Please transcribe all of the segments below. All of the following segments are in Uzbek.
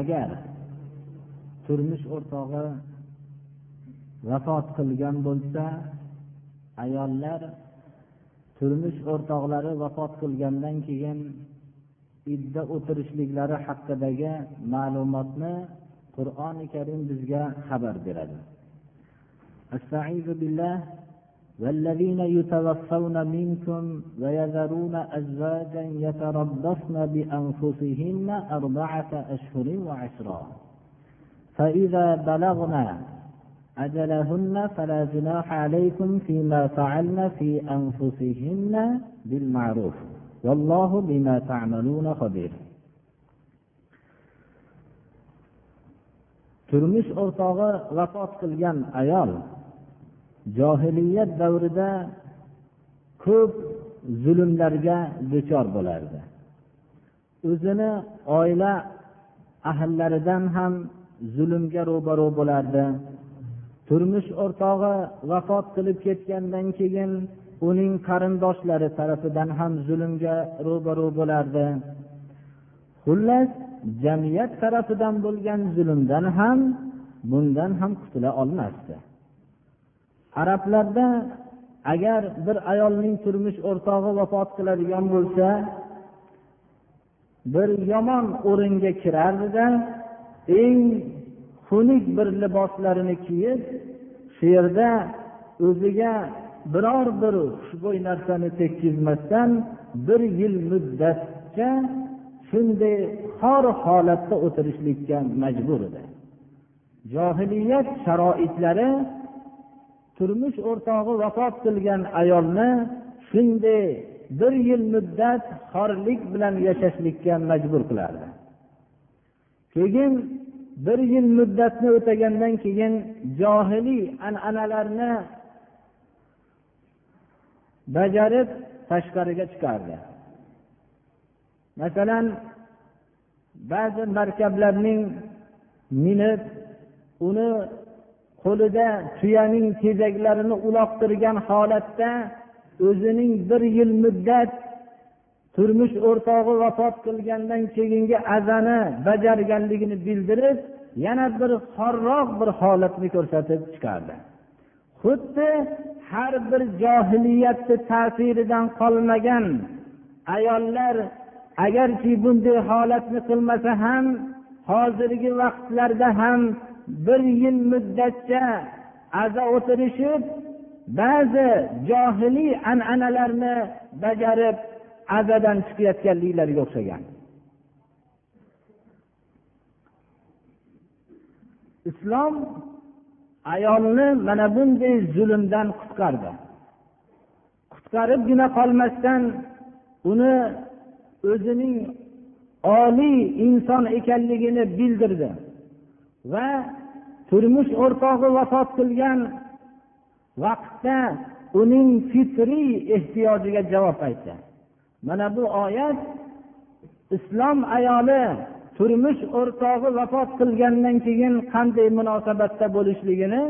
agar turmush o'rtog'i vafot qilgan bo'lsa ayollar turmush o'rtoqlari vafot qilgandan keyin idda o'tirishliklari haqidagi ma'lumotni qur'oni karim bizga xabar beradi. والذين يتوفون منكم ويذرون أزواجا يتربصن بأنفسهن أربعة أشهر وعشرا. فإذا بلغن أجلهن فلا جناح عليكم فيما فعلن في أنفسهن بالمعروف. والله بما تعملون خبير. turmush o'rtog'i vafot qilgan ayol johiliyat davrida ko'p zulmlarga duchor bo'lardi. O'zini oila ahllaridan ham zulmga ro'baro bo'lardi. Turmush o'rtog'i vafot qilib ketgandan keyin uning qarindoshlari tarafidan ham zulmga ro'baro bo'lardi. Xullas jamiyat tarafidan bo'lgan zulmdan ham bundan ham qutula olmasdi. Arablarda agar bir ayolning turmush o'rtog'i vafot qiladigan bo'lsa bir yomon o'ringa kirardida eng xunuk bir liboslarini kiyib shu yerda o'ziga biror bir xushbo'y narsani tekkizmasdan bir yil muddatga shunday xor holatda o'tirishlikka majbur edi. Johiliyat sharoitlari turmush o'rtog'i vafot qilgan ayolni shunday bir yil muddat xorlik bilan yashashlikka majbur qilardi. Keyin bir yil muddatni o'tagandan keyin johiliy an'analarni bajarib tashqariga chiqardi. Masalan ba'zi markablarning minib uni qo'lida tuyaning tezaklarini uloqtirgan holatda o'zining bir yil muddat turmush o'rtog'i vafot qilgandan keyingi azani bajarganligini bildirib yana bir xorroq bir holatni ko'rsatib chiqardi. Xuddi har bir johiliyatni ta'siridan qolmagan ayollar agarki bunday holatni qilmasa ham hozirgi vaqtlarda ham bir yil muddatcha aza o'tirishib ba'zi johiliy an'analarni bajarib azadan chiqayotganliklariga o'xshagan. Islom ayolni mana bunday zulmdan qutqardi. Qutqaribgina qolmasdan uni o'zining oliy inson ekanligini bildirdi. Va turmush o'rtog'i vafot qilgan vaqtda uning fitriy ehtiyojiga javob aytdi mana bu oyat islom ayoli turmush o'rtog'i vafot qilgandan keyin qanday munosabatda bo'lishligini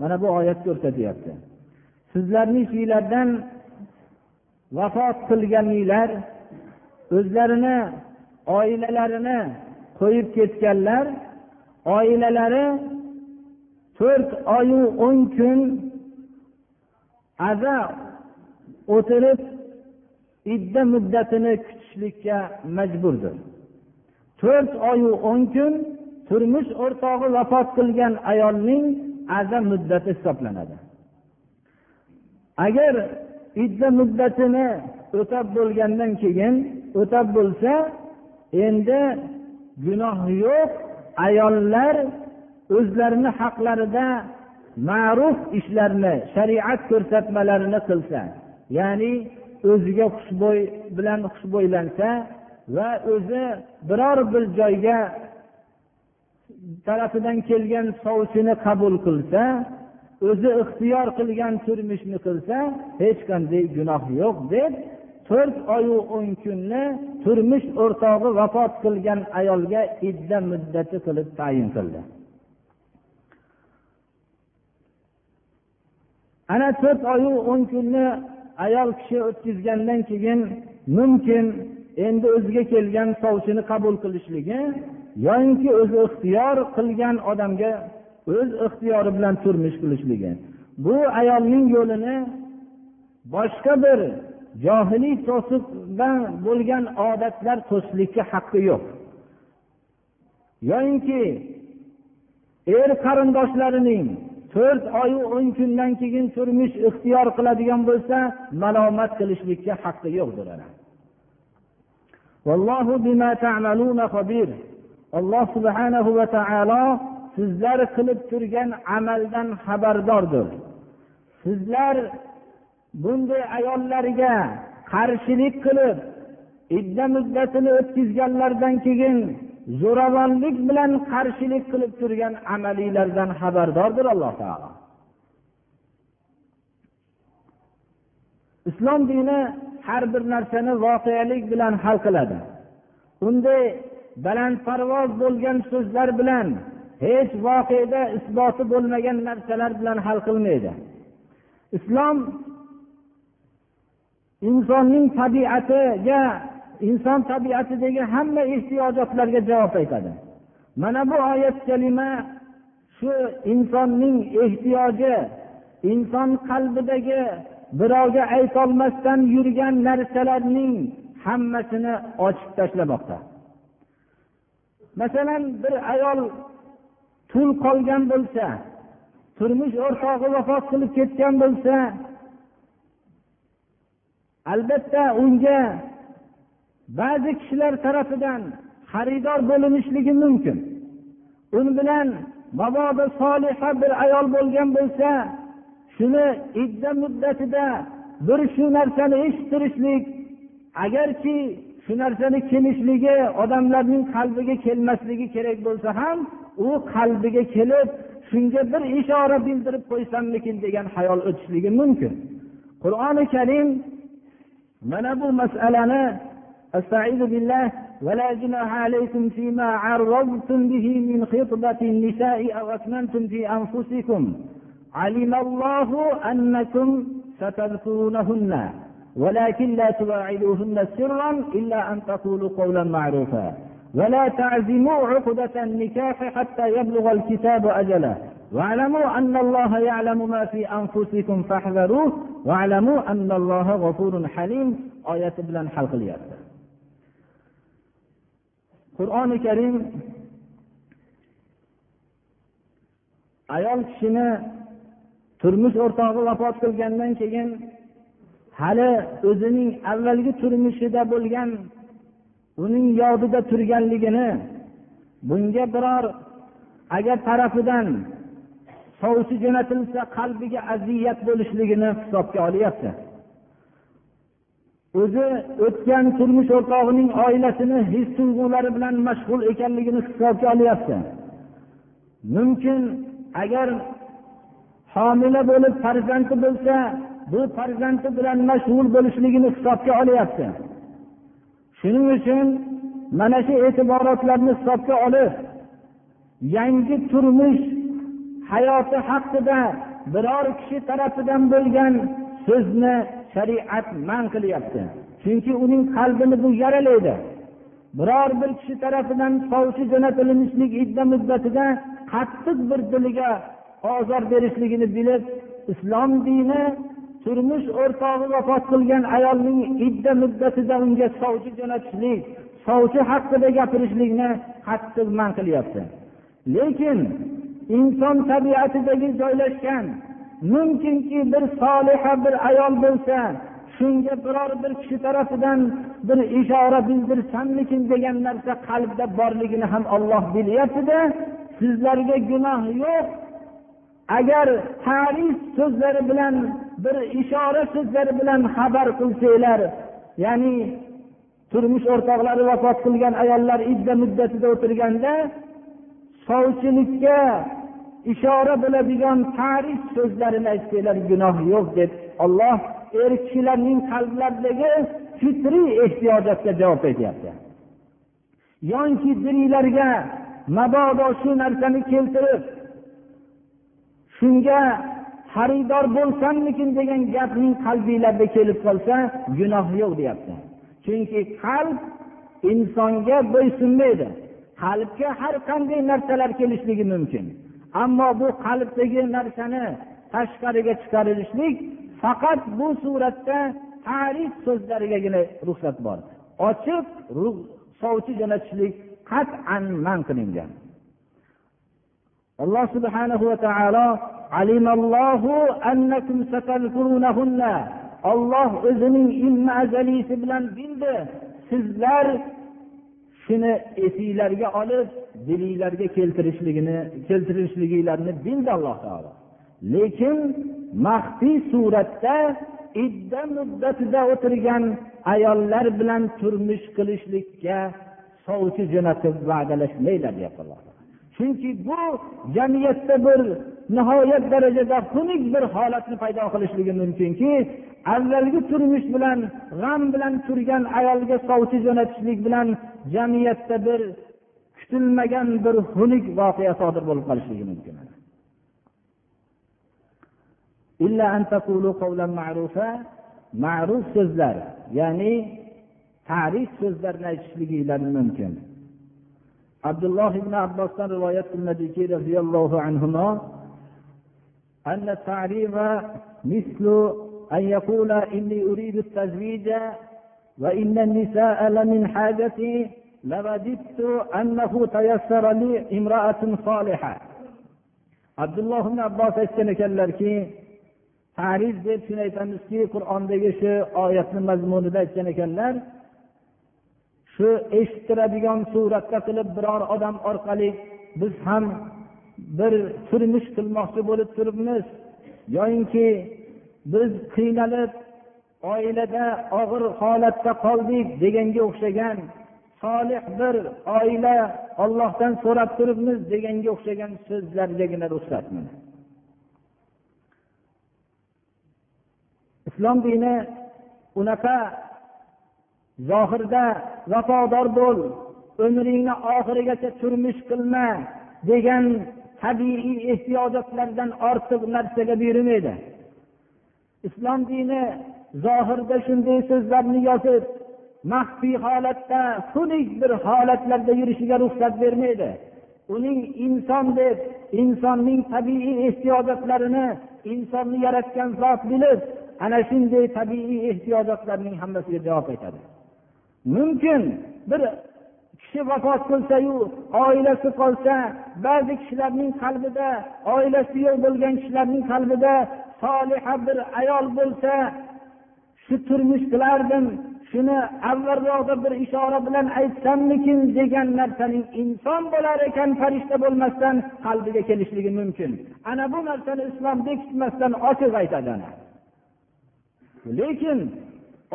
mana bu oyat ko'rsatyapti sizlarni ichinglardan vafot qilganinglar o'zlarini oilalarini qo'yib ketganlar oilalari to'rt oyu o'n kun aza o'tirib idda muddatini kutishlikka majburdir. To'rt oyu o'n kun turmush o'rtog'i vafot qilgan ayolning aza muddati hisoblanadi. Agar idda muddatini o'tab bo'lgandan keyin o'tab bo'lsa endi gunoh yo'q ayollar o'zlarini haqlarida ma'ruf ishlarni shariat ko'rsatmalarini qilsa ya'ni o'ziga xushbo'y bilan xushbo'ylansa va o'zi biror bir joyga tarafidan kelgan sovchini qabul qilsa o'zi ixtiyor qilgan turmushni qilsa hech qanday gunoh yo'q deb to'rt oyu o'n kunni turmush o'rtog'i vafot qilgan ayolga idda muddati qilib tayin qildi. Ana to'rt oyu o'n kunni ayol kishi o'tkazgandan keyin mumkin endi o'ziga kelgan sovchini qabul qilishligi yoyinki o'zi ixtiyor qilgan odamga o'z ixtiyori bilan turmush qilishligi. Bu ayolning yo'lini boshqa bir johiliy to'siqdan bo'lgan odatlar to'sishlikka haqqi yo'q. Yoyinki er qarindoshlarining to'rt oyu o'n kundan keyin turmush ixtiyor qiladigan bo'lsa malomat qilishlikka haqqi yo'qdir alloh subhanahu va taolo sizlar qilib turgan amaldan xabardordir. Sizlar bunday ayollarga qarshilik qilib idda muddatini o'tkazganlaridan keyin zo'ravonlik bilan qarshilik qilib turgan amaliylardan xabardordir alloh taolo. Islom dini har bir narsani voqelik bilan hal qiladi. Unday balandparvoz bo'lgan so'zlar bilan hech voqeda isboti bo'lmagan narsalar bilan hal qilmaydi. Islom insonning tabiatiga inson tabiatidagi hamma ehtiyojotlarga javob aytadi. Mana bu oyat kalima shu insonning ehtiyoji inson qalbidagi birovga aytolmasdan yurgan narsalarning hammasini ochib tashlamoqda. Masalan bir ayol tul qolgan bo'lsa turmush o'rtog'i vafot qilib ketgan bo'lsa albatta unga ba'zi kishilar tarafidan xaridor bo'linishligi mumkin. U bilan mabodo soliha bir ayol bo'lgan bo'lsa shuni idda muddatida bir shu narsani eshittirishlik agarki shu narsani kelishligi odamlarning qalbiga kelmasligi kerak bo'lsa ham u qalbiga kelib shunga bir ishora bildirib qo'ysammikin degan hayol o'tishligi mumkin. Qur'oni karim mana bu masalani أستعيذ بالله ولا جناح عليكم فيما عرضتم به من خطبة النساء أو أكننتم في أنفسكم. علم الله أنكم ستذكرونهن ولكن لا تواعدوهن سرا إلا أن تقولوا قولا معروفا. ولا تعزموا عقدة النكاح حتى يبلغ الكتاب أجله. واعلموا أن الله يعلم ما في أنفسكم فاحذروه واعلموا أن الله غفور حليم آية بلن حلق الياسر qur'oni karim ayol kishini turmush o'rtog'i vafot qilgandan keyin hali o'zining avvalgi turmushida bo'lgan uning yodida turganligini bunga biror agar tarafidan sovchi jo'natilsa qalbiga aziyat bo'lishligini hisobga olyapti. O'zi o'tgan turmush o'rtog'ining oilasini his tuyg'ulari bilan mashg'ul ekanligini hisobga olyapti. Mumkin agar homila bo'lib farzandi bo'lsa bu farzandi bilan mashg'ul bo'lishligini hisobga olyapti. Shuning uchun mana shu e'tiborotlarni hisobga olib yangi turmush hayoti haqida biror kishi tarafidan bo'lgan so'zni shariat man qilyapti. Chunki uning qalbini bu yaralaydi. Biror bir kishi tarafidan sovchi jo'natilishlik idda muddatida qattiq bir diliga ozor berishligini bilib islom dini turmush o'rtog'i vafot qilgan ayolning idda muddatida unga sovchi jo'natishlik sovchi haqida gapirishlikni qattiq man qilyapti. Lekin inson tabiatidagi joylashgan mumkinki bir soliha bir ayol bo'lsa shunga biror bir kishi tarafidan bir ishora bildirsammikin degan narsa qalbda borligini ham olloh bilyaptida sizlarga gunoh yo'q. Agar tarif so'zlari bilan bir ishora so'zlari bilan xabar qilsanglar ya'ni turmush o'rtoqlari vafot qilgan ayollar idda muddatida o'tirganda sovchilikka ishora bo'ladigan tarif so'zlarini aytsanglar gunoh yo'q deb olloh er kishilarning qalblaridagi fitriy ehtiyojotga javob beryapti. Yoki dilinglarga mabodo shu narsani keltirib shunga xaridor bo'lsammikin? degan gapning qalbinglarda kelib qolsa gunoh yo'q deyapti. Chunki qalb insonga bo'ysunmaydi. Qalbga har qanday narsalar kelishligi mumkin. Ammo bu qalbdagi narsani tashqariga chiqarilishlik faqat bu suratda tarif so'zlarigagina ruxsat bor. Ochiq sovchi jo'natishlik qat'an man qilingan. Alloh subhanahu va taolo olloh o'zining ilmi azaliysi bilan bildi. Sizlar shuni esinglarga olib dilinglarga keltirishligini keltirishliginglarni bildi alloh taolo. Lekin maxfiy suratda idda muddatida o'tirgan ayollar bilan turmush qilishlikka sovchi jo'natib va'dalashmanglar deyapti alloh chunki bu jamiyatda bir nihoyat darajada xunuk bir holatni paydo qilishligi mumkinki avvalgi turmush bilan g'am bilan turgan ayolga sovchi jo'natishlik bilan jamiyatda bir kutilmagan bir xunuk voqea sodir bo'lib qolishligi mumkin ma'ruf so'zlar ya'ni tarif so'zlarni aytishliginglar mumkin abdulloh ibn abbosdan rivoyat qilinadiki roziyallohu anhu أن التعريف مثل أن يقول إني أريد التزويج وإن النساء لمن حاجتي لوددت أنه تيسر لي امرأة صالحة عبد الله بن عباس aytgan ekanlarki tarif deb shuni aytamizki qur'ondagi shu oyatni mazmunida aytgan ekanlar shu eshittiradigan suratda qilib biror odam orqali biz ham bir turmush qilmoqchi bo'lib turibmiz yoyinki biz qiynalib oilada og'ir holatda qoldik deganga o'xshagan solih bir oila ollohdan so'rab turibmiz deganga o'xshagan so'zlargagina ruxsat islom dini unaqa zohirda vafodor bo'l umringni oxirigacha turmush qilma degan tabiiy ehtiyojotlardan ortiq narsaga buyurmaydi. Islom dini zohirda shunday so'zlarni yozib maxfiy holatda xunuk bir holatlarda yurishiga ruxsat bermaydi. Uning inson deb insonning tabiiy ehtiyojotlarini insonni yaratgan zot bilib ana shunday tabiiy ehtiyojotlarning hammasiga javob aytadi mumkin bir kishi vafot qilsayu oilasi qolsa ba'zi kishilarning qalbida oilasi yo'q bo'lgan kishilarning qalbida soliha bir ayol bo'lsa shu turmush qilardim shuni avvalroqda bir ishora bilan aytsammikin degan narsaning inson bo'lar ekan farishta bo'lmasdan qalbiga kelishligi mumkin. Ana bu narsani islom bekitmasdan ochiq aytadi lekin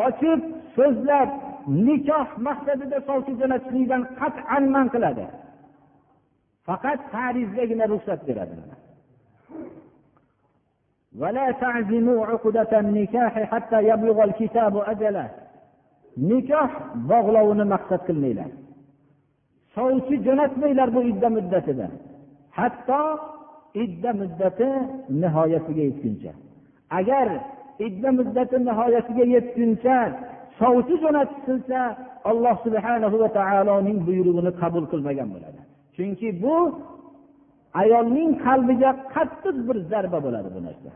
ochiq so'zlab nikoh maqsadida sovchi jo'natishlikdan qat'an man qiladi. Faqat tarizgagina ruxsat beradi. Nikoh bog'lovini maqsad qilmanglar sovchi jo'natmanglar bu idda muddatida hatto idda muddati nihoyasiga yetguncha agar idda muddati nihoyasiga yetguncha sovchi jo'natilsa alloh subhana va taoloning buyrug'ini qabul qilmagan bo'ladi chunki bu ayolning qalbiga qattiq bir zarba bo'ladi bu narsa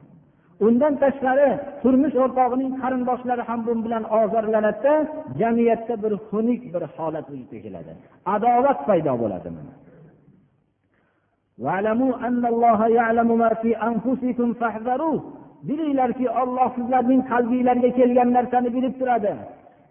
undan tashqari turmush o'rtog'ining qarindoshlari ham bu bilan ozorlanadida jamiyatda bir xunuk bir holat vujudga keladi adovat paydo bo'ladi bilinglarki olloh sizlarning qalbinglarga kelgan narsani bilib turadi.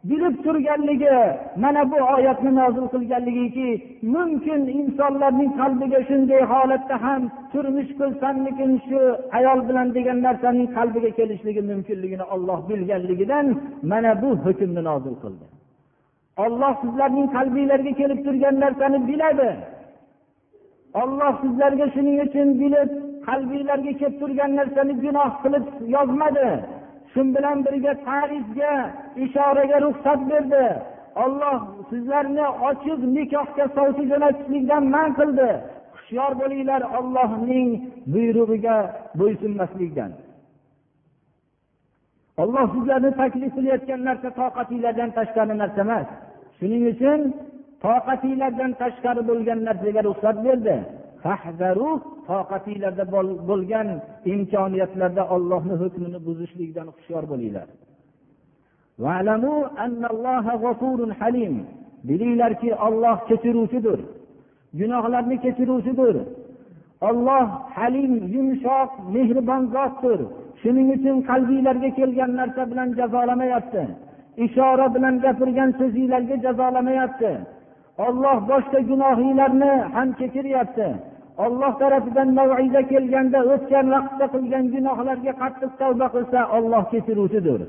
Bilib turganligi mana bu oyatni nozil qilganligiki mumkin insonlarning qalbiga shunday holatda ham turmush qilsammikin shu ayol bilan degan narsaning qalbiga kelishligi mumkinligini olloh bilganligidan mana bu hukmni nozil qildi. Olloh sizlarning qalbinglarga kelib turgan narsani biladi. Olloh sizlarga shuning uchun bilib qalbinglarga kelib turgan narsani gunoh qilib yozmadi. Shu bilan birga tarifga ishoraga ruxsat berdi. Olloh sizlarni ochiq nikohga sovchi jo'natishlikdan man qildi. Hushyor bo'linglar ollohning buyrug'iga bo'ysunmaslikdan. Olloh sizlarni taklif qilayotgan narsa toqatinglardan tashqari narsa emas. Shuning uchun toqatinglardan tashqari bo'lgan narsaga ruxsat berdi. Toqatinglarda bo'lgan imkoniyatlarda ollohni hukmini buzishlikdan hushyor bo'linglar. Bilinglarki olloh kechiruvchidir. Gunohlarni kechiruvchidir. Olloh halim yumshoq mehribon zotdir. Shuning uchun qalbinglarga kelgan narsa bilan jazolamayapti. Ishora bilan gapirgan so'zinglarga jazolamayapti. Olloh boshqa gunohinglarni ham kechiryapti. Olloh tarafidan mavida kelganda o'tgan vaqtda qilgan gunohlarga qattiq tavba qilsa olloh kechiruvchidir.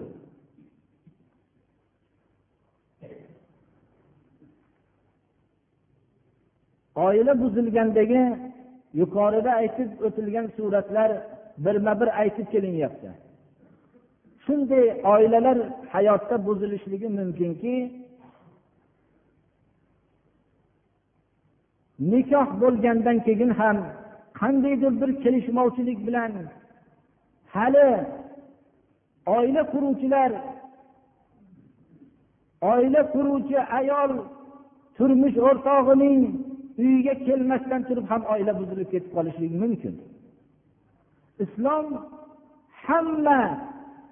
Oila buzilgandagi yuqorida aytib o'tilgan suratlar birma bir aytib kelinyapti. Shunday oilalar hayotda buzilishligi mumkinki nikoh bo'lgandan keyin ham qandaydir bir kelishmovchilik bilan hali oila quruvchilar oila quruvchi ayol turmush o'rtog'ining uyiga kelmasdan turib ham oila buzilib ketib qolishligi mumkin. Islom hamma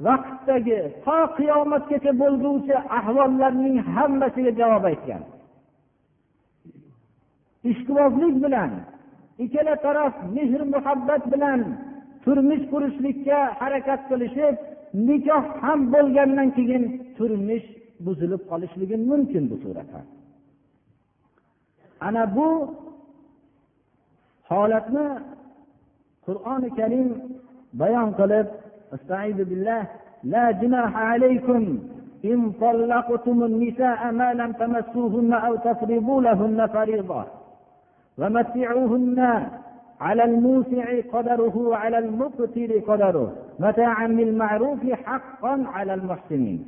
vaqtdagi to qiyomatgacha bo'lguvchi ahvollarning hammasiga javob aytgan. ishqibozlik bilan ikkala taraf mehr muhabbat bilan turmush qurishlikka harakat qilishib nikoh ham bo'lgandan keyin turmush buzilib qolishligi mumkin bu suratda ana bu holatni qur'oni karim bayon qilib لا جناح عليكم إن طلقتم النساء ما لم تمسوهن أو تفرضوا لهن فريضة ومتعوهن على الموسع قدره وعلى المقتر قدره متاعا بالمعروف حقا على المحسنين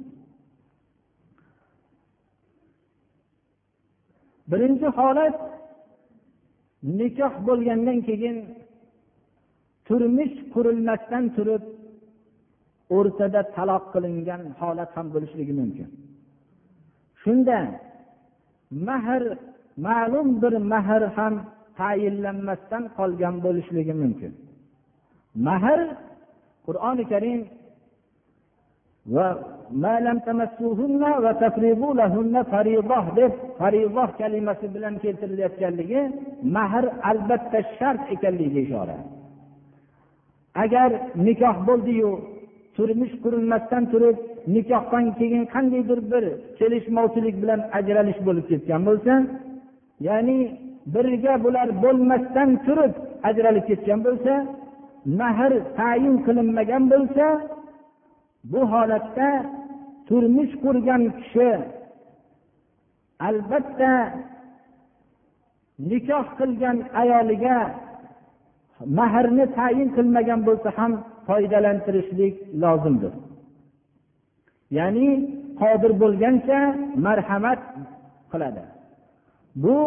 birinchi holat nikoh bo'lgandan keyin turmush qurilmasdan turib o'rtada taloq qilingan holat ham bo'lishligi mumkin shunda mahr ma'lum bir mahr ham tayinlanmasdan qolgan bo'lishligi mumkin. Mahr qur'oni karim va deb farizoh kalimasi bilan keltirilayotganligi mahr albatta shart ekanligiga ishora. Agar nikoh bo'ldiyu turmush qurilmasdan turib nikohdan keyin qandaydir bir kelishmovchilik bilan ajralish bo'lib ketgan bo'lsa ya'ni birga bular bo'lmasdan turib ajralib ketgan bo'lsa mahr tayin qilinmagan bo'lsa bu holatda turmush qurgan kishi albatta nikoh qilgan ayoliga mahrni tayin qilmagan bo'lsa ham foydalantirishlik lozimdir. Ya'ni qodir bo'lgancha marhamat qiladi. Bu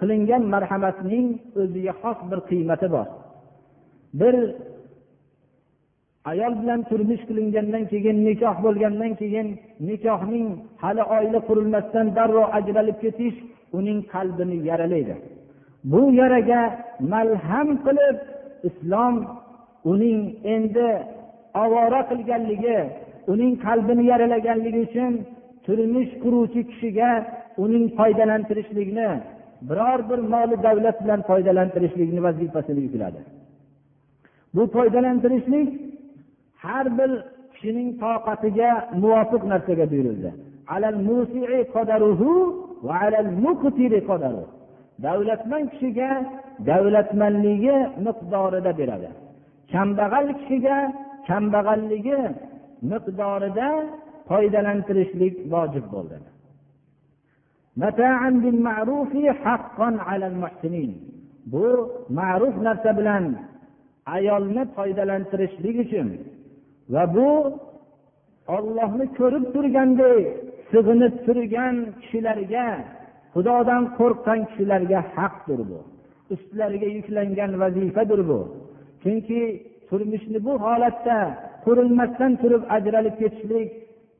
qilingan marhamatning o'ziga xos bir qiymati bor. Bir ayol bilan turmush qilingandan keyin nikoh bo'lgandan keyin nikohning hali oila qurilmasdan darrov ajralib ketish uning qalbini yaralaydi. Bu yaraga malham qilib islom uning endi ovora qilganligi uning qalbini yaralaganligi uchun turmush quruvchi kishiga uning foydalantirishlikni biror bir moli davlat bilan foydalantirishlikni vazifasini yukladi. Bu foydalantirishlik har bir kishining toqatiga muvofiq narsaga buyurildi. Davlatmand kishiga davlatmandligi miqdorida beradi. Kambag'al kishiga kambag'alligi miqdorida foydalantirishlik vojib bo'ldi. Bu ma'ruf narsa bilan ayolni foydalantirishlik uchun. Va bu ollohni ko'rib turganday sig'inib turgan kishilarga xudodan qo'rqqan kishilarga haqdir bu. Ustlariga yuklangan vazifadir bu. Chunki turmushni bu holatda qurilmasdan turib ajralib ketishlik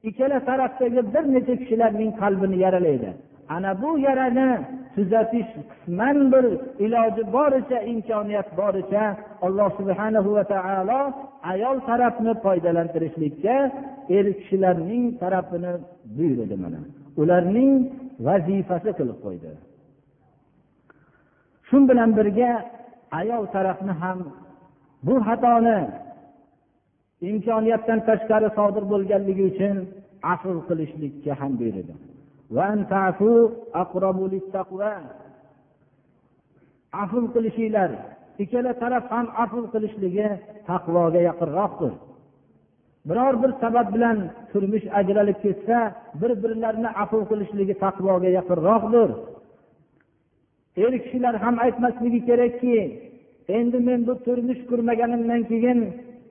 ikkala tarafdagi bir necha kishilarning qalbini yaralaydi. Ana bu yarani tuzatish qisman bir iloji boricha imkoniyat boricha alloh subhanahu va taolo ayol tarafni foydalantirishlikka er kishilarning tarafini buyurdi mana. Ularning vazifasi qilib qo'ydi. Shu bilan birga ayol tarafni ham bu xatoni imkoniyatdan tashqari sodir bo'lganligi uchun afl qilishlikka ham buyurdi. Afv qilishinglar. Ikkala taraf ham afv qilishligi taqvoga yaqinroqdir. Biror bir sabab bilan turmush ajralib ketsa bir birlarini afv qilishligi taqvoga yaqinroqdir. Er kishilar ham aytmasligi kerakki endi men bu turmush qurmaganimdan keyin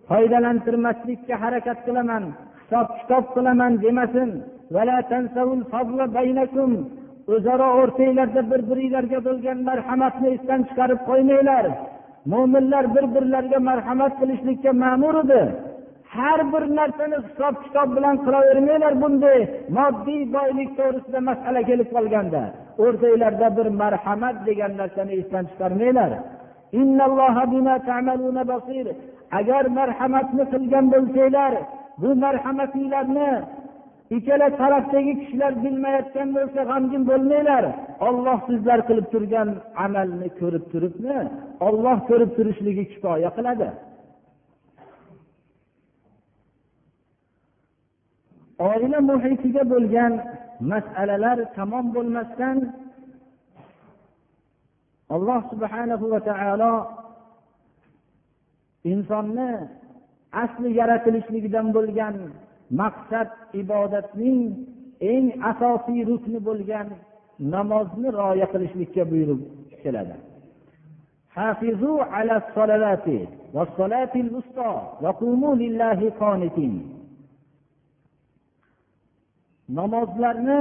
foydalantirmaslikka harakat qilaman. Hisob kitob qilaman demasin o'zaro o'rtanglarda bir biringlarga bo'lgan marhamatni esdan chiqarib qo'ymanglar. Mo'minlar bir birlariga marhamat qilishlikka ma'mur edi. Har bir narsani hisob kitob bilan qilavermanglar bunday moddiy boylik to'g'risida masala kelib qolganda. O'rtanglarda bir marhamat degan narsani esdan chiqarmanglar. Agar marhamatni qilgan bo'lsanglar bu marhamatinglarni ikkala tarafdagi kishilar bilmayotgan bo'lsa g'amgin bo'lmanglar. Olloh sizlar qilib turgan amalni ko'rib turibmi olloh ko'rib turishligi kifoya qiladi. Oila muhitiga bo'lgan masalalar tamom bo'lmasdan alloh subhanahu va taolo insonni asli yaratilishligidan bo'lgan maqsad ibodatning eng asosiy rukni bo'lgan namozni rioya qilishlikka buyurib keladi. Namozlarni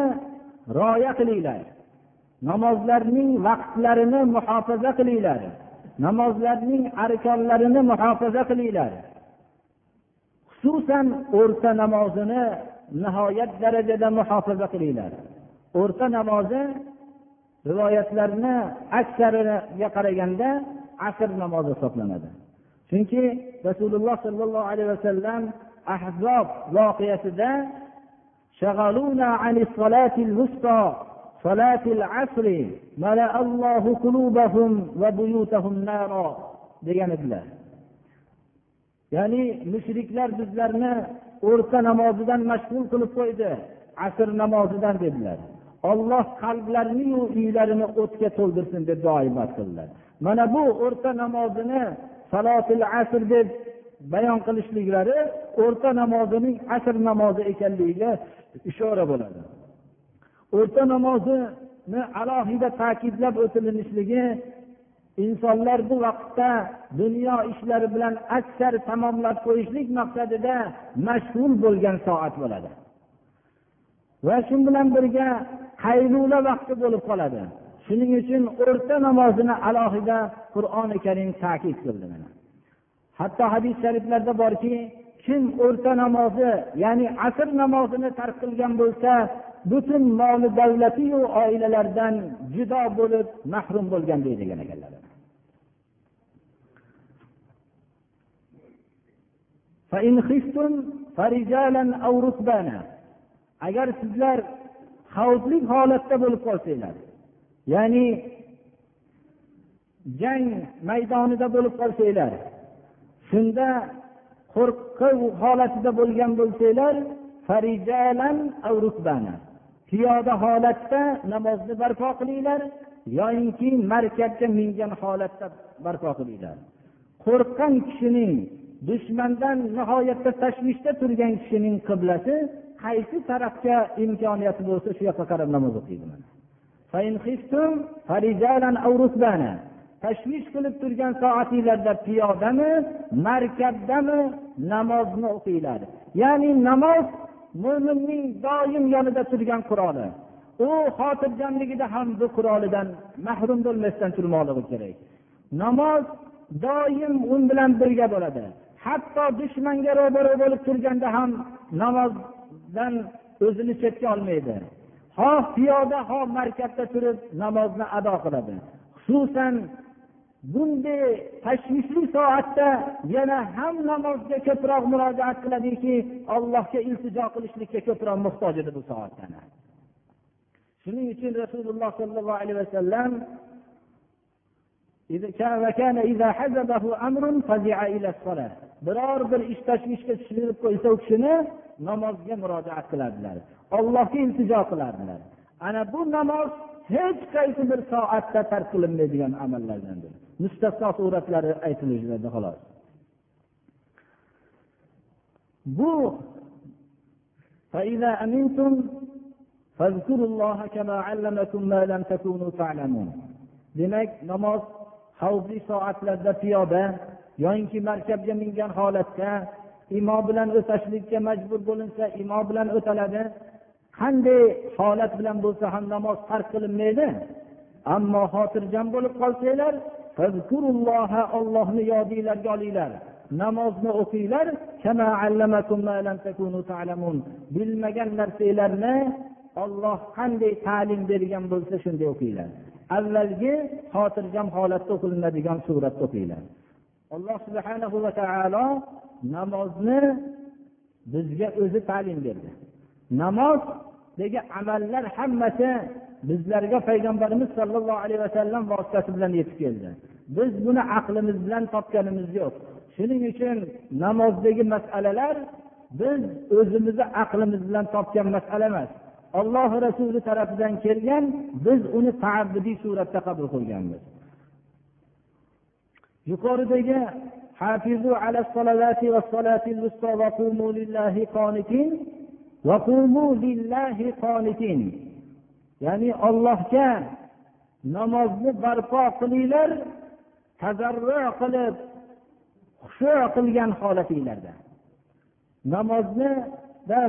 rioya qilinglar. Namozlarning vaqtlarini muhofaza qilinglar. Namozlarning arkonlarini muhofaza qilinglar. xususan o'rta namozini nihoyat darajada muhofaza qilinglar o'rta namozi rivoyatlarni aksariga qaraganda asr namozi hisoblanadi chunki rasululloh sollallohu alayhi vasallam ahzob voqeasida صلاة العصر ملأ الله قلوبهم وبيوتهم نارا degan edilar Ya'ni mushriklar bizlarni o'rta namozidan mashg'ul qilib qo'ydi asr namozidan dedilar. Olloh qalblarniyu uylarini o'tga to'ldirsin deb duo ibod qildilar. Mana bu o'rta namozini salotil asr deb bayon qilishliklari o'rta namozining asr namozi ekanligiga ishora bo'ladi. O'rta namozini alohida ta'kidlab o'tilinishligi insonlar bu vaqtda dunyo ishlari bilan aksar tamomlab qo'yishlik maqsadida mashg'ul bo'lgan soat bo'ladi. Va shu bilan birga qaylula vaqti bo'lib qoladi. Shuning uchun o'rta namozini alohida qur'oni karim ta'kid qildi hatto hadis shariflarda borki kim o'rta namozi ya'ni asr namozini tark qilgan bo'lsa butun moli davlatiyu oilalardan judo bo'lib mahrum bo'lgan deydigan ekanlar agar sizlar xavfli holatda bo'lib qolsanglar ya'ni jang maydonida bo'lib qolsanglar shunda qo'rquv holatida bo'lgan bo'lsanglar piyoda holatda namozni barpo qilinglar yoyinki markabga mingan holatda barpo qilinglar. Qo'rqqan kishining dushmandan nihoyatda tashvishda turgan kishining qiblasi qaysi tarafga imkoniyati bo'lsa shu yoqqa qarab namoz o'qiydi tashvish qilib turgan soatinglarda piyodami markabdami namozni o'qinglar. Ya'ni namoz mo'minning doim yonida turgan quroli u xotirjamligida ham bu qurolidan mahrum bo'lmasdan turmoqligi kerak. Namoz doim u bilan birga bo'ladi. Hatto dushmanga ro'baro bo'lib turganda ham namozdan o'zini chetga olmaydi. Xoh piyoda xoh markabda turib namozni ado qiladi. Xususan bunday tashvishli soatda yana ham namozga ko'proq murojaat qiladiki allohga iltijo qilishlikka ko'proq muhtoj edi bu soatda shuning uchun rasululloh sollallohu alayhi vasallam biror bir ish tashvishga tushirib qo'ysa u kishini namozga murojaat qilardilar ollohga iltijo qilardilar. Ana bu namoz hech qaysi bir soatda tark qilinmaydigan amallardandir. Mustasno suratlari aytilishadi xolos. Bu demak namoz xavfli soatlarda piyoda yoyinki markabga mingan holatda imo bilan o'tashlikka majbur bo'linsa imo bilan o'taladi. Qanday holat bilan bo'lsa ham namoz tark qilinmaydi. Ammo xotirjam bo'lib qolsanglar ollohni yodinglarga olinglar. Namozni o'qinglar. Bilmagan narsanglarni olloh qanday ta'lim bergan bo'lsa shunday o'qinglar. Avvalgi xotirjam holatda o'qilinadigan suratda o'qinglar. Alloh subhanahu va taolo namozni bizga o'zi ta'lim berdi. Namozdagi amallar hammasi bizlarga payg'ambarimiz sollallohu alayhi vasallam vositasi bilan yetib keldi. Biz buni aqlimiz bilan topganimiz yo'q. Shuning uchun namozdagi masalalar biz o'zimizni aqlimiz bilan topgan masala emas. Alloh rasuli tarafidan kelgan biz uni taabbidiy suratda qabul qilganmiz. Yuqoridagi hafizu ala salavati va salatil va qumu lillahi qonitin va qumu lillahi qonitin ya'ni ollohga namozni barpo qilinglar tazarru qilib xushu qilgan holatinglarda. Namozni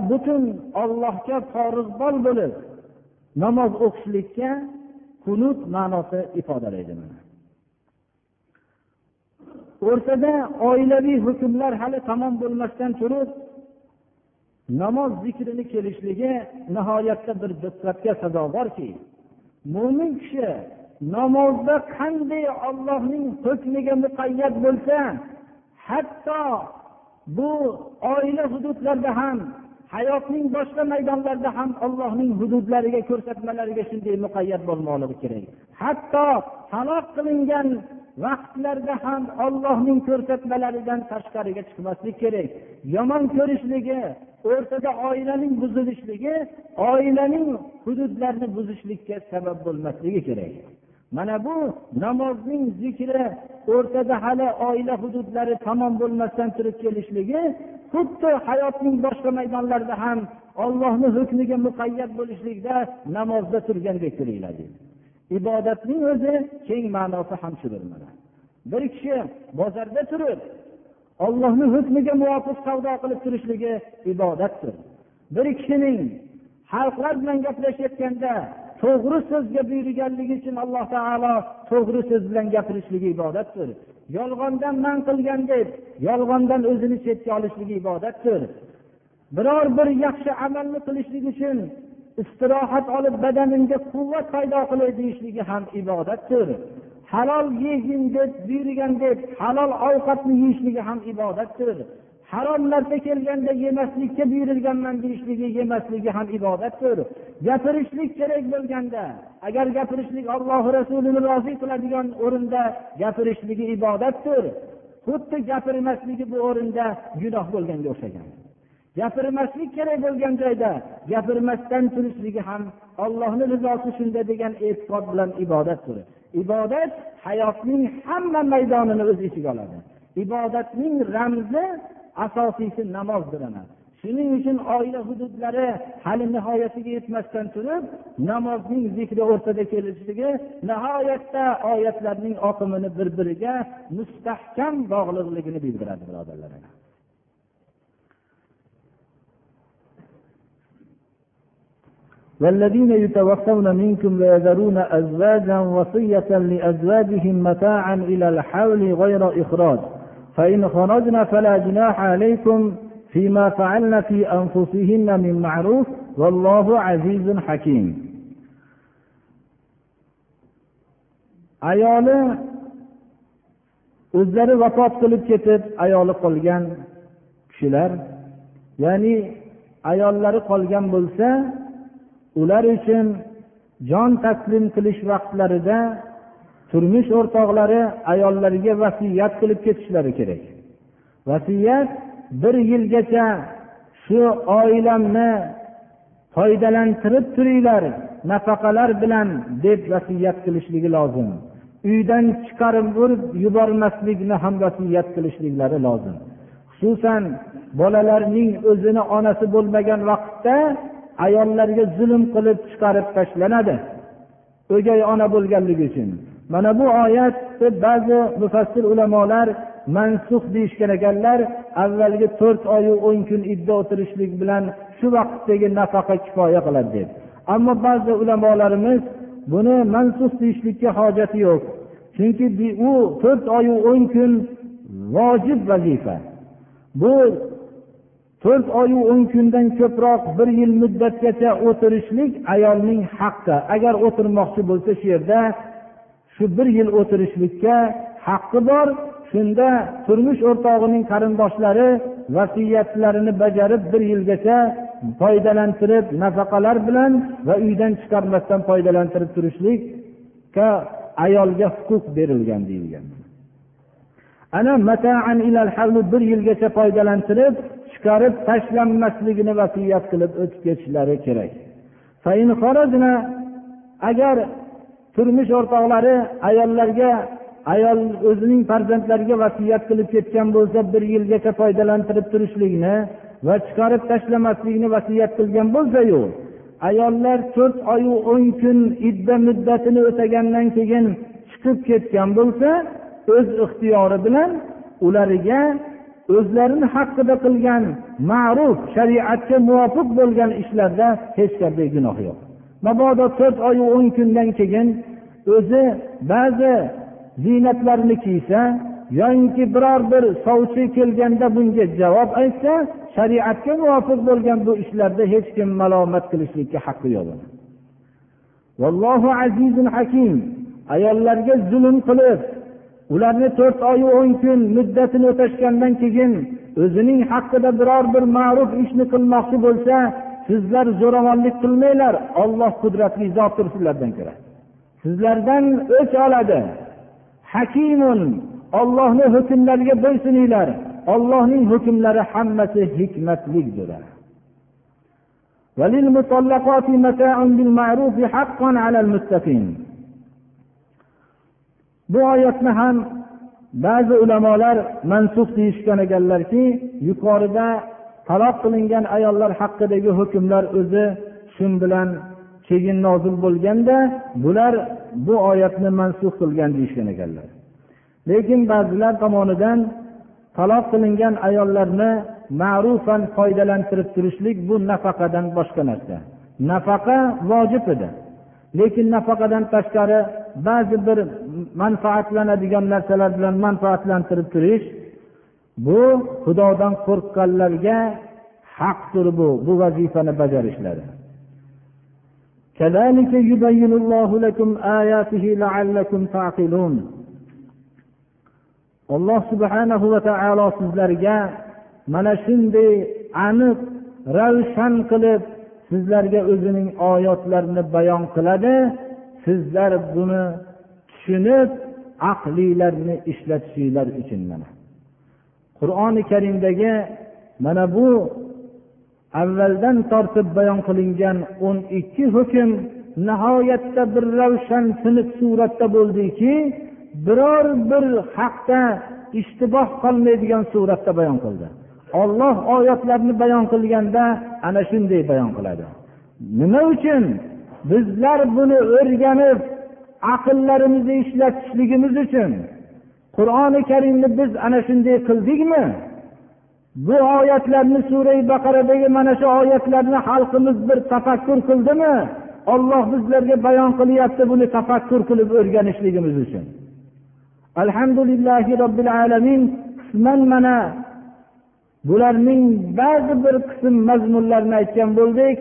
butun ollohga forizbol bo'lib namoz o'qishlikka kunut ma'nosi ifodalaydi o'rtada oilaviy hukmlar hali tamom bo'lmasdan turib namoz zikrini kelishligi nihoyatda bir diqqatga sazovorki mo'min kishi namozda qanday ollohning hukmiga muqayyat bo'lsa hatto bu oila hududlarida ham hayotning boshqa maydonlarida ham ollohning hududlariga ko'rsatmalariga shunday muqayyat bo'lmoqligi kerak. Hatto taloq qilingan vaqtlarda ham ollohning ko'rsatmalaridan tashqariga chiqmaslik kerak. Yomon ko'rishligi o'rtada oilaning buzilishligi oilaning hududlarini buzishlikka sabab bo'lmasligi kerak. Mana bu namozning zikri o'rtada hali oila hududlari tamom bo'lmasdan turib kelishligi xuddi hayotning boshqa maydonlarida ham ollohni hukmiga muqayyat bo'lishlikda namozda turgandek turinglar ibodatning o'zi keng ma'nosi ham shudir bir kishi bozorda turib ollohni hukmiga muvofiq savdo qilib turishligi ibodatdir. Bir kishining xalqlar bilan gaplashayotganda to'g'ri so'zga buyurganligi uchun alloh taolo to'g'ri so'z bilan gapirishligi ibodatdir. Yolg'ondan man qilgan deb yolg'ondan o'zini chetga olishligi ibodatdir. Biror bir yaxshi amalni qilishlik uchun istirohat olib badanimga quvvat paydo qilay deyishligi ham ibodatdir. Halol yegin deb buyurgan deb halol ovqatni yeyishligi ham ibodatdir. Harom narsa kelganda yemaslikka buyurilganman deyishligi yemasligi ham ibodatdir. Gapirishlik kerak bo'lganda agar gapirishlik olloh rasulini rozi qiladigan o'rinda gapirishligi ibodatdir. Xuddi gapirmasligi bu o'rinda gunoh bo'lganga o'xshagan. Gapirmaslik kerak bo'lgan joyda gapirmasdan turishligi ham ollohni rizosi shunda degan e'tiqod bilan ibodat turi ibodat hayotning hamma maydonini o'z ichiga oladi. Ibodatning ramzi asosiysi namozdir ana. Shuning uchun oila hududlari hali nihoyasiga yetmasdan turib namozning zikri o'rtada kelishligi nihoyatda oyatlarning oqimini bir biriga mustahkam bog'liqligini bildiradi birodarlar والذين يتوفون منكم ويذرون أزواجا وصية لأزواجهم متاعا إلى الحول غير إخراج فإن خرجن فلا جناح عليكم فيما فعلن في أنفسهن من معروف vallohu azizun hakim ayoli o'zlari vafot qilib ketib ayoli qolgan kishilar ya'ni ayollari qolgan bo'lsa ular uchun jon taslim qilish vaqtlarida turmush o'rtoqlari ayollariga vasiyat qilib ketishlari kerak. Vasiyat bir yilgacha shu oilamni foydalantirib turinglar nafaqalar bilan deb vasiyat qilishligi lozim. Uydan chiqarib yubormaslikni ham vasiyat qilishliklari lozim. Xususan bolalarning o'zini onasi bo'lmagan vaqtda ayollarga zulm qilib chiqarib tashlanadi. O'gay ona bo'lganligi uchun. Mana bu oyatni ba'zi mufassir ulamolar mansux deyishgan ekanlar avvalgi to'rt oyu o'n kun idda o'tirishlik bilan shu vaqtdagi nafaqa kifoya qiladi deb. Ammo ba'zi ulamolarimiz buni mansux deyishlikka hojati yo'q. Chunki u to'rt oyu o'n kun vojib vazifa. Bu to'rt oyu o'n kundan ko'proq bir yil muddatgacha o'tirishlik ayolning haqqi. Agar o'tirmoqchi bo'lsa shu yerda shu bir yil o'tirishlikka haqqi bor. Shunda turmush o'rtog'ining qarindoshlari vasiyatlarini bajarib bir yilgacha foydalantirib nafaqalar bilan va uydan chiqarmasdan foydalantirib turishlikka ayolga huquq berilgan deyilgan. Ana mataan ilal bir yilgacha foydalantirib chiqarib tashlanmasligini vasiyat qilib o'tib ketishlari kerak. Agar turmush o'rtoqlari ayollarga ayol o'zining farzandlariga vasiyat qilib ketgan bo'lsa bir yilgacha foydalantirib turishlikni va chiqarib tashlamaslikni vasiyat qilgan bo'lsayu ayollar to'rt oyu o'n kun idda muddatini o'tagandan keyin chiqib ketgan bo'lsa o'z ixtiyori bilan ularga o'zlarini haqida qilgan ma'ruf shariatga muvofiq bo'lgan ishlarda hech qanday gunoh yo'q. Mabodo to'rt oyu o'n kundan keyin o'zi ba'zi ziynatlarni kiysa yoyinki biror bir sovchi kelganda bunga javob aytsa shariatga muvofiq bo'lgan bu ishlarda hech kim malomat qilishlikka haqqi yo'q vallohu azizun hakim. Ayollarga zulm qilib ularni to'rt oyu o'n kun muddatini o'tashgandan keyin o'zining haqqida biror bir ma'ruf ishni qilmoqchi bo'lsa sizlar zo'ravonlik qilmanglar olloh qudratli zotdir sizlardan ko'ra sizlardan o'ch oladi hakimun ollohni hukmlariga bo'ysuninglar ollohning hukmlari hammasi hikmatlidir وللمطلقات متاع بالمعروف حقا على المتقين bu oyatni ham ba'zi ulamolar mansuf deyishgan ekanlarki yuqorida taloq qilingan ayollar haqidagi hukmlar o'zi shu bilan keyin nozil bo'lganda bular bu oyatni mansuf qilgan deyishgan ekanlar. Lekin ba'zilar tomonidan taloq qilingan ayollarni ma'rufan foydalantirib turishlik bu nafaqadan boshqa narsa. Nafaqa vojib edi. Lekin nafaqadan tashqari ba'zi bir manfaatlanadigan narsalar bilan manfaatlantirib turish bu xudodan qo'rqqanlarga haqdir bu bu vazifani bajarishlari. Alloh subhanahu va taolo sizlarga mana shunday aniq ravshan qilib sizlarga o'zining oyatlarini bayon qiladi. Sizlar buni tushunib aqlinglarni ishlatishinglar uchun mana. Qur'oni karimdagi mana bu avvaldan tortib bayon qilingan o'n ikki hukm nihoyatda bir ravshan siniq suratda bo'ldiki biror bir haqda ishtiboh qolmaydigan suratda bayon qildi. Olloh oyatlarni bayon qilganda ana shunday bayon qiladi. Nima uchun bizlar buni o'rganib aqllarimizni ishlatishligimiz uchun qur'oni karimni biz ana shunday qildikmi? Bu oyatlarni surai baqaradagi mana shu oyatlarni xalqimiz bir tafakkur qildimi? Olloh bizlarga bayon qilyapti buni tafakkur qilib o'rganishligimiz uchun. Alhamdulillahi robbil alamin. Qisman mana bularning ba'zi bir qism mazmunlarini aytgan bo'ldik.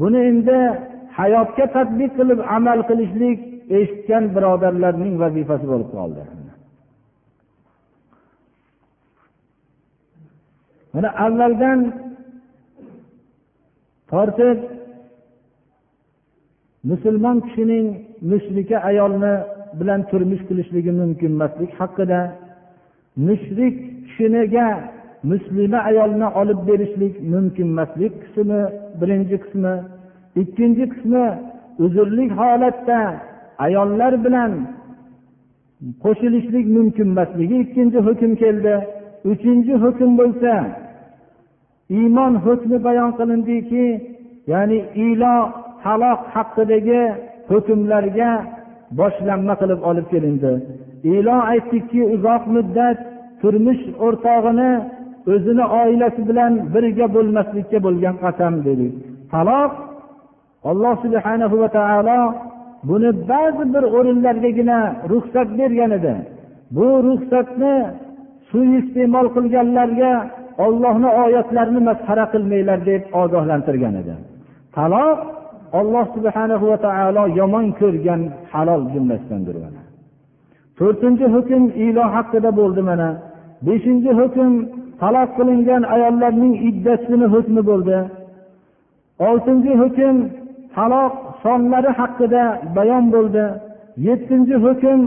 Buni endi hayotga tadbiq qilib amal qilishlik eshitgan birodarlarning vazifasi bo'lib qoldi. Mana avvaldan tortib musulmon kishining mushrika ayolni bilan turmush qilishligi mumkin emaslik haqida mushrik kishiniga muslima ayolni olib berishlik mumkin emaslik qismi birinchi qismi. Ikkinchi qismi uzrli holatda ayollar bilan qo'shilishlik mumkin emasligi ikkinchi hukm keldi. Uchinchi hukm bo'lsa iymon hukmi bayon qilindiki ya'ni ilo taloq haqidagi hukmlarga boshlanma qilib olib kelindi. Ilo aytdikki uzoq muddat turmush o'rtog'ini o'zini oilasi bilan birga bo'lmaslikka bo'lgan qasam dedik taloq alloh subhana va taolo buni ba'zi bir o'rinlargagina ruxsat bergan edi. Bu ruxsatni suiiste'mol qilganlarga ollohni oyatlarini masxara qilmanglar deb ogohlantirgan edi. Taloq olloh subhana va taolo yomon ko'rgan halol jumlasidandir to'rtinchi hukm ilo haqida bo'ldi mana. Beshinchi hukm taloq qilingan ayollarning iddasini hukmi bo'ldi. Oltinchi hukm taloq sonlari haqida bayon bo'ldi. Yettinchi hukm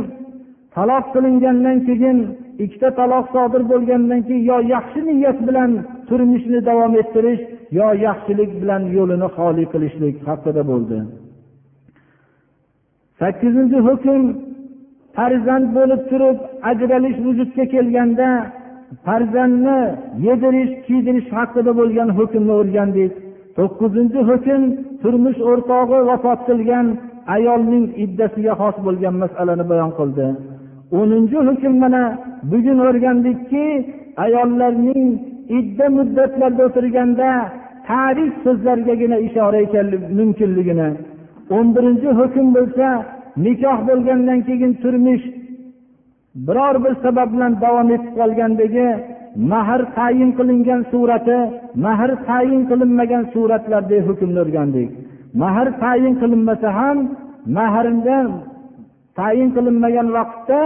taloq qilingandan keyin ikkita taloq sodir bo'lgandan keyin yo yaxshi niyat bilan turmushni davom ettirish yo yaxshilik bilan yo'lini xoli qilishlik haqida bo'ldi. Sakkizinchi hukm farzand bo'lib turib ajralish vujudga kelganda farzandni yedirish kiydirish haqida bo'lgan hukmni o'rgandik to'qqizinchi hukm turmush o'rtog'i vafot qilgan ayolning iddasiga xos bo'lgan masalani bayon qildi. O'ninchi hukm mana bugun o'rgandikki ayollarning idda muddatlarda o'tirganda tarif so'zlargagina ishora ekanligi mumkinligini. O'n birinchi hukm bo'lsa nikoh bo'lgandan keyin turmush biror bir sabab bilan davom etib qolgandagi mahr tayin qilingan surati mahr tayin qilinmagan suratlarda hukmni o'rgandik. Mahr tayin qilinmasa ham mahrda tayin qilinmagan vaqtda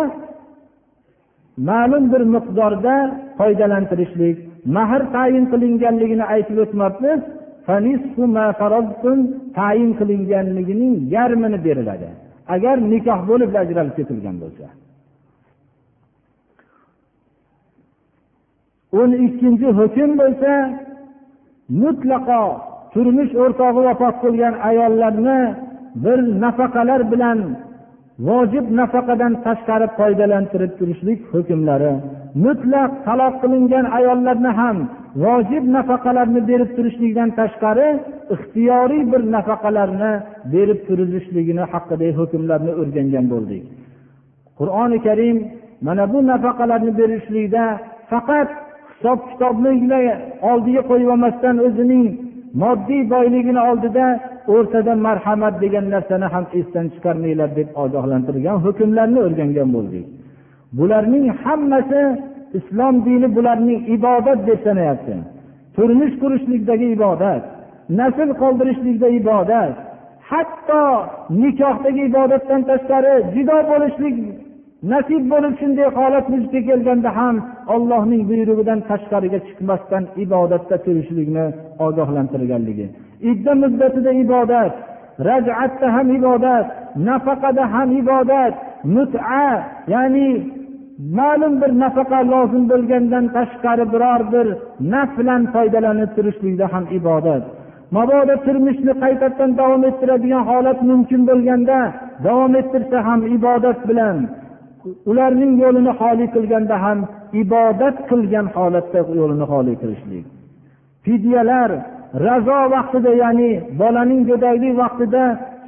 ma'lum bir miqdorda foydalantirishlik. Mahr tayin qilinganligini aytib o'tmabmiz tayin qilinganligining yarmini beriladi. Agar nikoh bo'lib ajralib ketilgan bo'lsa. O'n ikkinchi hukm bo'lsa mutlaqo turmush o'rtog'i vafot qilgan ayollarni bir nafaqalar bilan vojib nafaqadan tashqari foydalantirib turishlik hukmlari mutlaq taloq qilingan ayollarni ham vojib nafaqalarni berib turishlikdan tashqari ixtiyoriy bir nafaqalarni berib turilishligini haqidagi hukmlarni o'rgangan bo'ldik. Qur'oni karim mana bu nafaqalarni berishlikda faqat hisob kitobni oldiga qo'yib olmasdan o'zining moddiy boyligini oldida o'rtada marhamat degan narsani ham esdan chiqarmanglar deb ogohlantirgan hukmlarni o'rgangan bo'ldik. Bularning hammasi islom dini bularning ibodat deb sanayapti. Turmush qurishlikdagi ibodat nasl qoldirishlikda ibodat hatto nikohdagi ibodatdan tashqari judo bo'lishlik nasib bo'lib shunday holat vujudga kelganda ham ollohning buyrug'idan tashqariga chiqmasdan ibodatda turishlikni ogohlantirganligi. Idda muddatida ibodat rajatda ham ibodat nafaqada ham ibodat mut'a ya'ni ma'lum bir nafaqa lozim bo'lgandan tashqari biror bir naf bilan foydalanib turishlikda ham ibodat. Mabodo turmushni qaytadan davom ettiradigan holat mumkin bo'lganda davom ettirsa ham ibodat bilan ularning yo'lini xoli qilganda ham ibodat qilgan holatda yo'lini xoli qilishlik. Fidyalar razo vaqtida ya'ni bolaning go'daklik vaqtida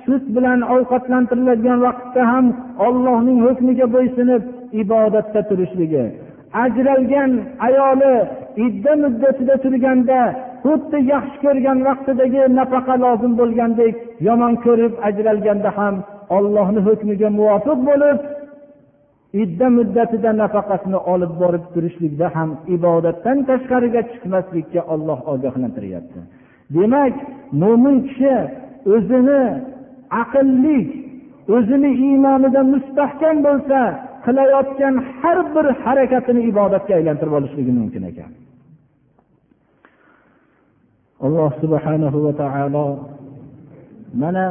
sut bilan ovqatlantiriladigan vaqtda ham ollohning hukmiga bo'ysunib ibodatda turishligi. Ajralgan ayoli idda muddatida turganda xuddi yaxshi ko'rgan vaqtidagi nafaqa lozim bo'lgandek yomon ko'rib ajralganda ham ollohni hukmiga muvofiq bo'lib idda muddatida nafaqasini olib borib turishlikda ham ibodatdan tashqariga chiqmaslikka olloh ogohlantiryapti. Demak mo'min kishi o'zini aqlli o'zini iymonida mustahkam bo'lsa qilayotgan har bir harakatini ibodatga aylantirib olishligi mumkin ekan. Alloh subhanahu va taolo mana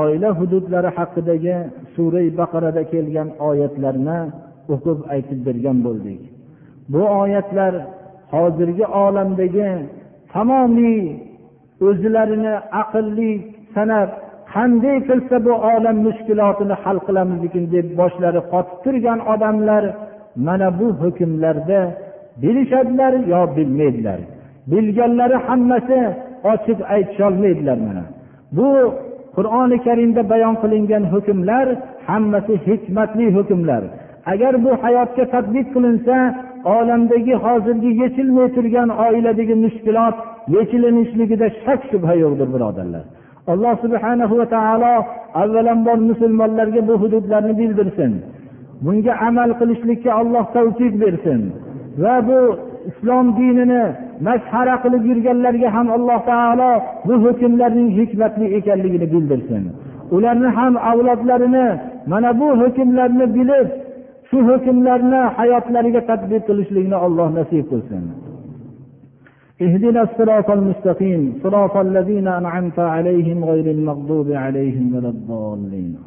oila hududlari haqidagi sura baqarada kelgan oyatlarni o'qib aytib bergan bo'ldik. Bu oyatlar hozirgi olamdagi tamomiy o'zlarini aqlli sanab qanday qilsa bu olam mushkulotini hal qilamizkin deb boshlari qotib turgan odamlar mana bu hukmlarda bilishadilar yo bilmaydilar. Bilganlari hammasi ochib aytisholmaydilar mana. Bu qur'oni karimda bayon qilingan hukmlar hammasi hikmatli hukmlar. Agar bu hayotga tadbiq qilinsa olamdagi hozirgi yechilmay turgan oiladagi mushkulot yechilinishligida shak shubha yo'qdir birodarlar. Alloh subhana va taolo avvalambor musulmonlarga bu hududlarni bildirsin. Bunga amal qilishlikka alloh tavfiq bersin va bu islom dinini masxara qilib yurganlarga ham alloh taolo bu hukmlarning hikmatli ekanligini bildirsin ularni ham avlodlarini mana bu hukmlarni bilib shu hukmlarni hayotlariga tadbiq qilishlikni alloh nasib qilsin اهدنا الصراط المستقيم صراط الذين أنعمت عليهم غير المغضوب عليهم ولا الضالين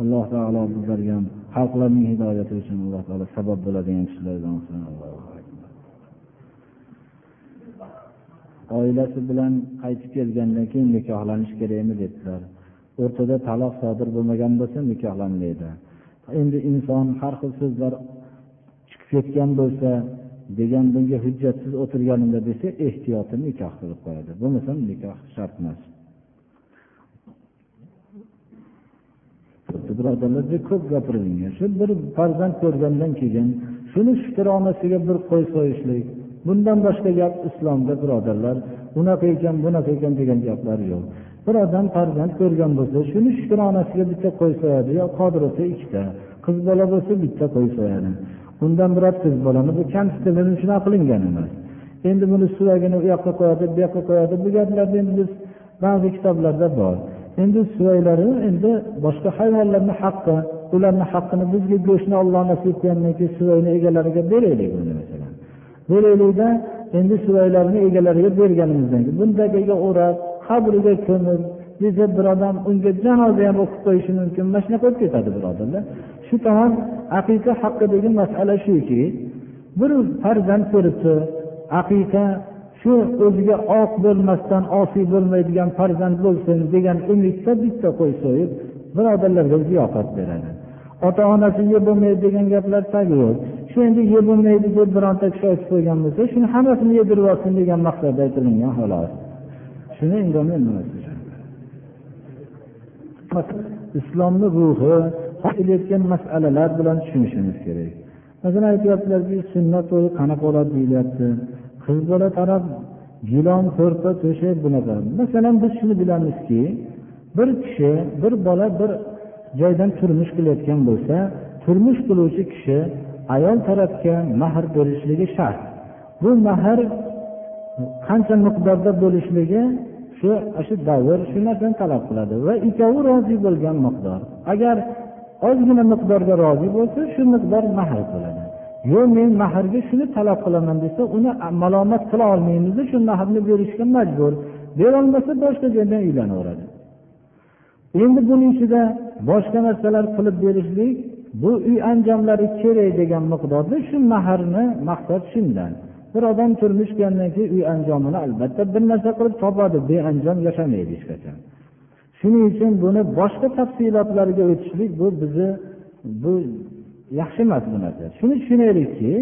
alloh taolo bizlarga xalqlarning hidoyati uchun alloh taolo sabab bo'ladigan kishilardan qilsin oilasi bilan qaytib kelgandan keyin nikohlanish kerakmi dedilar o'rtada taloq sodir bo'lmagan bo'lsa nikohlanmaydi. Endi inson har xil so'zlar chiqib ketgan bo'lsa degan bunga hujjatsiz o'tirganimda desa ehtiyotini nikoh qilib qo'yadi. Bo'lmasam nikoh shart emas. Birodarlar ko'p gapirilgan. Shu bir farzand ko'rgandan keyin shuni shukronasiga bir qo'y so'yishlik bundan boshqa gap islomda birodarlar unaqa ekan bunaqa ekan degan gaplar yo'q. Bir odam farzand ko'rgan bo'lsa shuni shukronasiga bitta qo'y so'yadi yo qodir bo'lsa ikkita qiz bola bo'lsa bitta qo'y so'yadi. Undan biror qiz bolani bu kamsitilini shunaqa qilingan emas. Endi buni suvagini u yoqqa qo'yadi bu yoqqa qo'yadi bu gaplarni endi biz ba'zi kitoblarda bor. Endi suvaylari endi boshqa hayvonlarni haqqi ularni haqqini bizga go'shtni olloh nasib qilgandan keyin suvayni egalariga beraylik uni masalan. Beraylikda endi suvaylarni egalariga berganimizdan keyin bundagiga o'rab qabriga ko'mib desa bir odam unga janoza ham o'qib qo'yishi mumkin mana shunaqa bo'lib ketadi birodarlar. Shu tomon aqiqa haqidagi masala shuki bir farzand ko'ribdi aqiqa shu o'ziga oq bo'lmasdan osiy bo'lmaydigan farzand bo'lsin degan umidda bitta qo'y so'yib birodarlarga ziyofat beradi. Ota onasi yeb bo'lmaydi degan gaplar tagi yo'q. Shu endi yeb bo'lmaydi deb bironta kishi aytib qo'ygan bo'lsa shuni hammasini yedirib olsin degan maqsadda aytilingan xolos. Shuni islomni ruhi kelayotgan masalalar bilan tushunishimiz kerak. Masalan aytyaptilarki sunnat to'yi qanaqa bo'ladi deyilyapti? Qiz bola taraf gilon ko'rpa to'shak bunaqa masalan biz shuni bilamizki bir kishi bir bola bir joydan turmush qilayotgan bo'lsa turmush qiluvchi kishi ayol tarafga mahr berishligi shart. Bu mahr qancha miqdorda bo'lishligi shu shu davr shu narsani talab qiladi va ikkovi rozi bo'lgan miqdor. Agar ozgina miqdorga rozi bo'lsa shu miqdor mahr bo'ladi yo'q men mahrga shuni talab qilaman desa uni malomat qila olmaymiz shu mahrni berishga majbur. Berolmasa boshqa joydan uylanaveradi. Endi buning ichida boshqa narsalar qilib berishlik bu uy anjomlari kerak degan miqdorda shu mahrni maqsad shundan. Bir odam turmush qurgandan keyin uy anjomini albatta bir narsa qilib topadi beanjom yashamaydi hech qachon. Shuning uchun buni boshqa tafsilotlarga o'tishlik bu bizni bu yaxshi emas bu narsa. Shuni tushunaylikki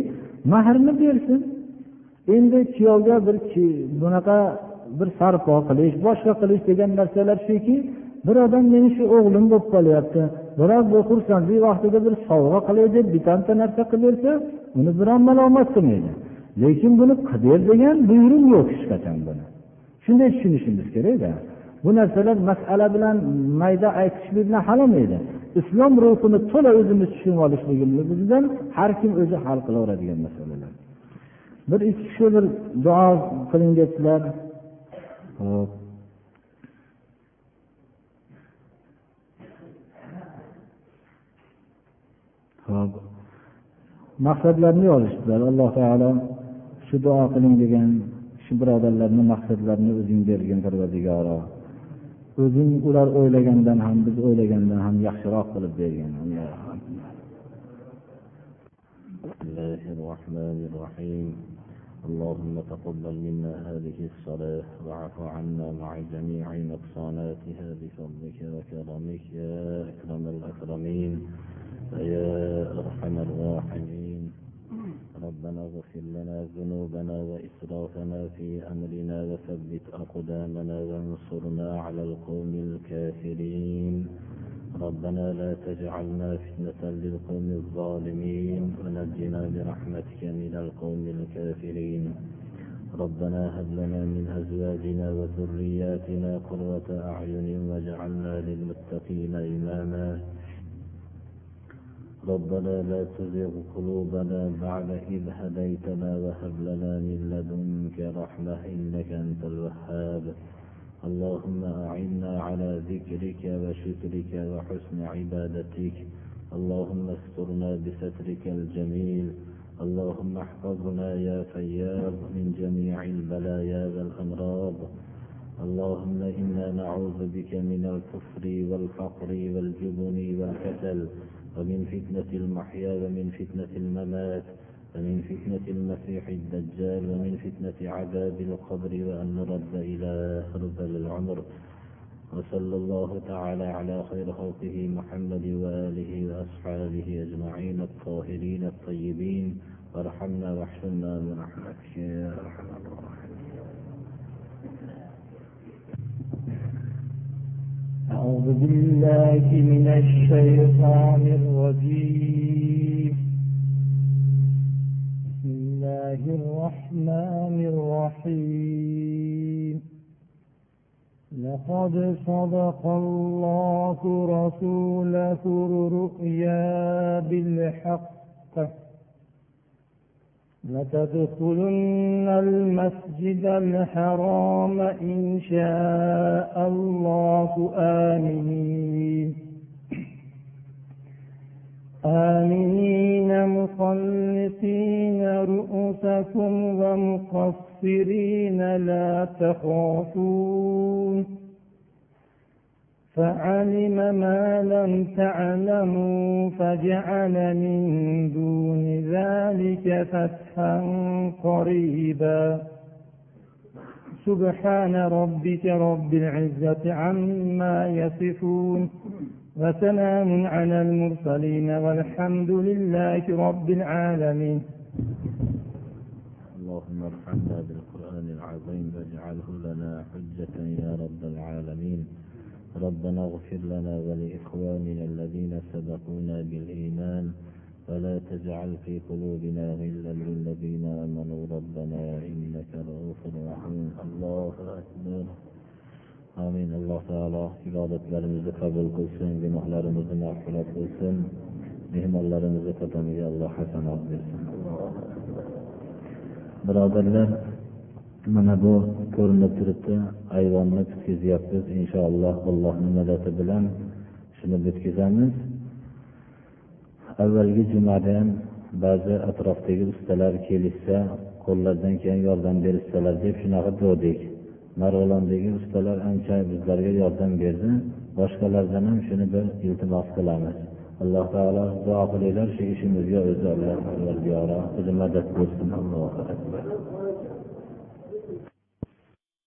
mahrni bersin. Endi kuyovga bir bunaqa bir sarpo qilish boshqa qilish degan narsalar shuki bir odam meni shu o'g'lim bo'lib qolyapti. Biroz bu xursandlik vaqtida bir sovg'a qilay deb bittanta narsa qilib bersa uni biron malomat qilmaydi. Lekin buni qilber degan buyruq yo'q hech qachon buni. Shunday tushunishimiz kerakda. Bu narsalar masala bilan mayda aytishlik bilan hal olmaydi islom ruhini to'la o'zimiz tushunib olishligimizdan har kim o'zi hal qilaveradigan masalalar. Bir ikki kishi bir duo qiling debdilar hop. Hop. Maqsadlarini yozishdilar alloh taolo shu duo qiling degan shu birodarlarni maqsadlarini o'zing bergin parvardigoro. O'zing ular o'ylagandan ham biz o'ylagandan ham yaxshiroq qilib bergin اللهم تقبل منا هذه الصلاة واعف عنا مع جميع نقصاناتها بفضلك وكرمك يا أكرم الأكرمين ويا أرحم الراحمين ربنا اغفر لنا ذنوبنا وإسرافنا في أمرنا وثبت أقدامنا وانصرنا على القوم الكافرين. ربنا لا تجعلنا فتنة للقوم الظالمين ونجنا برحمتك من القوم الكافرين. ربنا هب لنا من أزواجنا وذرياتنا قرة أعين واجعلنا للمتقين إماما. ربنا لا تزغ قلوبنا بعد إذ هديتنا وهب لنا من لدنك رحمة إنك أنت الوهاب. اللهم أعنا على ذكرك وشكرك وحسن عبادتك. اللهم استرنا بسترك الجميل. اللهم احفظنا يا فياض من جميع البلايا والأمراض. اللهم إنا نعوذ بك من الكفر والفقر والجبن والكسل. ومن فتنة المحيا ومن فتنة الممات ومن فتنة المسيح الدجال ومن فتنة عذاب القبر وأن نرد إلى أرذل العمر. وصلى الله تعالى على خير خلقه محمد وآله وأصحابه أجمعين الطاهرين الطيبين. وارحمنا واحسنا برحمتك يا أرحم الراحمين. أعوذ بالله من الشيطان الرجيم. بسم الله الرحمن الرحيم. لقد صدق الله رسوله الرؤيا بالحق. لتدخلن المسجد الحرام إن شاء الله. آمنين. آمنين مخلصين رؤوسكم ومقصرين. لا تخافون. فعلم ما لم تعلموا فجعل من دون ذلك فتحا قريبا. سبحان ربك رب العزة عما يصفون وسلام على المرسلين والحمد لله رب العالمين. اللهم ارحمنا بالقرآن العظيم واجعله لنا حجة يا رب العالمين. ربنا اغفر لنا ولإخواننا الذين سبقونا بالإيمان ولا تجعل في قلوبنا غلا للذين آمنوا. ربنا إنك رؤوف رحيم. الله أكبر. آمين. الله تعالى عبادة لرمز قبل قلسن بنوح لرمز معفلة قلسن بهم الله رمز قدمي الله حسن عبد الله برادر الله mana bu ko'rinib turibdi. Ayvonni bitkazyapmiz inshaalloh. Allohni madadi bilan shuni bitkazamiz. Avvalgi jumada ham ba'zi atrofdagi ustalar kelishsa qo'llaridan keyin yordam berishsalar deb shunaqa degandik marg'ilondagi ustalar ancha bizlarga yordam berdi. Boshqalardan ham shuni bir iltimos qilamiz. Alloh taolo duo qilinglar shu ishimizga o'zi alloh o'zi madad bersin allohu akbar.